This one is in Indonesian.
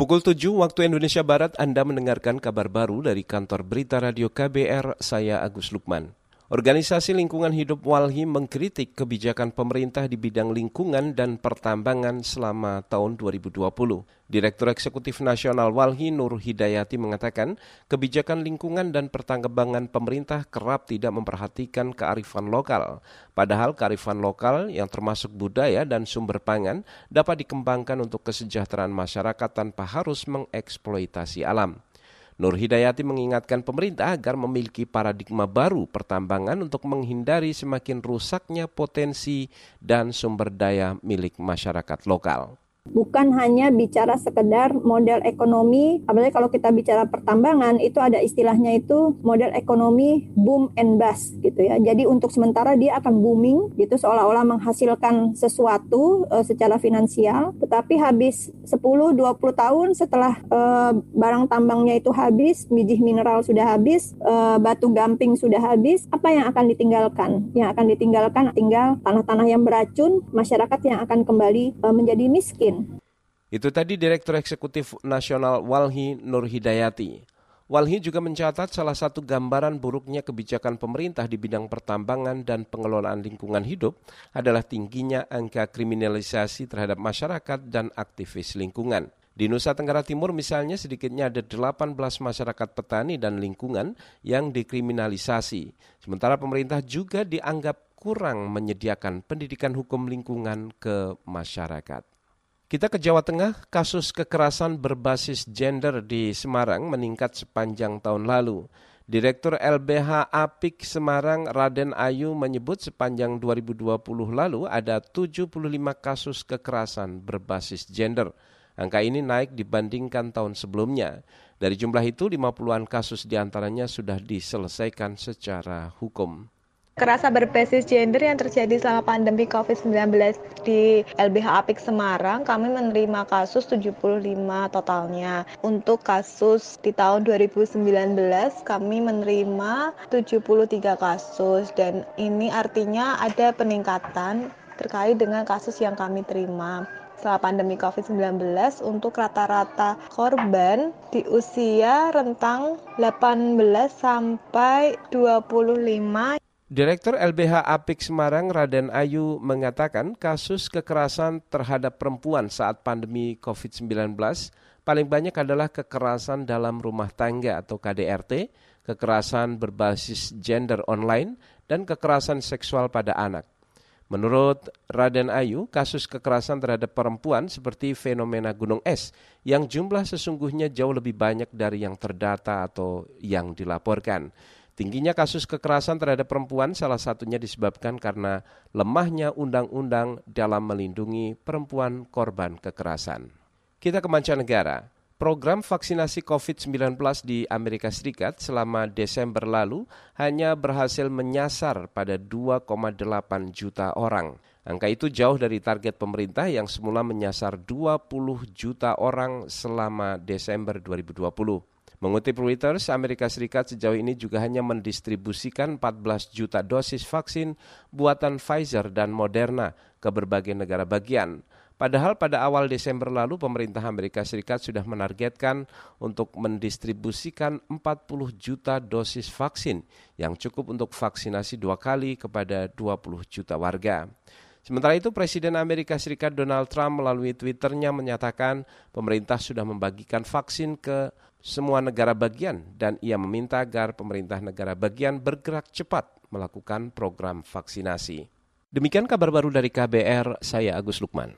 Pukul 7 waktu Indonesia Barat Anda mendengarkan kabar baru dari kantor berita radio KBR, saya Agus Lukman. Organisasi Lingkungan Hidup Walhi mengkritik kebijakan pemerintah di bidang lingkungan dan pertambangan selama tahun 2020. Direktur Eksekutif Nasional Walhi Nur Hidayati mengatakan kebijakan lingkungan dan pertambangan pemerintah kerap tidak memperhatikan kearifan lokal. Padahal kearifan lokal yang termasuk budaya dan sumber pangan dapat dikembangkan untuk kesejahteraan masyarakat tanpa harus mengeksploitasi alam. Nur Hidayati mengingatkan pemerintah agar memiliki paradigma baru pertambangan untuk menghindari semakin rusaknya potensi dan sumber daya milik masyarakat lokal bukan hanya bicara sekedar model ekonomi, apalagi kalau kita bicara pertambangan itu ada istilahnya itu model ekonomi boom and bust gitu ya. Jadi untuk sementara dia akan booming gitu seolah-olah menghasilkan sesuatu uh, secara finansial, tetapi habis 10 20 tahun setelah uh, barang tambangnya itu habis, biji mineral sudah habis, uh, batu gamping sudah habis, apa yang akan ditinggalkan? Yang akan ditinggalkan tinggal tanah-tanah yang beracun, masyarakat yang akan kembali menjadi miskin itu tadi Direktur Eksekutif Nasional Walhi Nur Hidayati. Walhi juga mencatat salah satu gambaran buruknya kebijakan pemerintah di bidang pertambangan dan pengelolaan lingkungan hidup adalah tingginya angka kriminalisasi terhadap masyarakat dan aktivis lingkungan. Di Nusa Tenggara Timur misalnya sedikitnya ada 18 masyarakat petani dan lingkungan yang dikriminalisasi. Sementara pemerintah juga dianggap kurang menyediakan pendidikan hukum lingkungan ke masyarakat. Kita ke Jawa Tengah, kasus kekerasan berbasis gender di Semarang meningkat sepanjang tahun lalu. Direktur LBH Apik Semarang Raden Ayu menyebut sepanjang 2020 lalu ada 75 kasus kekerasan berbasis gender. Angka ini naik dibandingkan tahun sebelumnya. Dari jumlah itu, 50-an kasus di antaranya sudah diselesaikan secara hukum kerasa berbasis gender yang terjadi selama pandemi COVID-19 di LBH Apik Semarang, kami menerima kasus 75 totalnya. Untuk kasus di tahun 2019, kami menerima 73 kasus dan ini artinya ada peningkatan terkait dengan kasus yang kami terima setelah pandemi COVID-19 untuk rata-rata korban di usia rentang 18 sampai 25 Direktur LBH Apik Semarang Raden Ayu mengatakan kasus kekerasan terhadap perempuan saat pandemi COVID-19 paling banyak adalah kekerasan dalam rumah tangga atau KDRT, kekerasan berbasis gender online, dan kekerasan seksual pada anak. Menurut Raden Ayu, kasus kekerasan terhadap perempuan seperti fenomena gunung es yang jumlah sesungguhnya jauh lebih banyak dari yang terdata atau yang dilaporkan. Tingginya kasus kekerasan terhadap perempuan salah satunya disebabkan karena lemahnya undang-undang dalam melindungi perempuan korban kekerasan. Kita ke mancanegara. Program vaksinasi COVID-19 di Amerika Serikat selama Desember lalu hanya berhasil menyasar pada 2,8 juta orang. Angka itu jauh dari target pemerintah yang semula menyasar 20 juta orang selama Desember 2020. Mengutip Reuters, Amerika Serikat sejauh ini juga hanya mendistribusikan 14 juta dosis vaksin buatan Pfizer dan Moderna ke berbagai negara bagian. Padahal pada awal Desember lalu pemerintah Amerika Serikat sudah menargetkan untuk mendistribusikan 40 juta dosis vaksin yang cukup untuk vaksinasi dua kali kepada 20 juta warga. Sementara itu Presiden Amerika Serikat Donald Trump melalui Twitternya menyatakan pemerintah sudah membagikan vaksin ke semua negara bagian dan ia meminta agar pemerintah negara bagian bergerak cepat melakukan program vaksinasi. Demikian kabar baru dari KBR, saya Agus Lukman.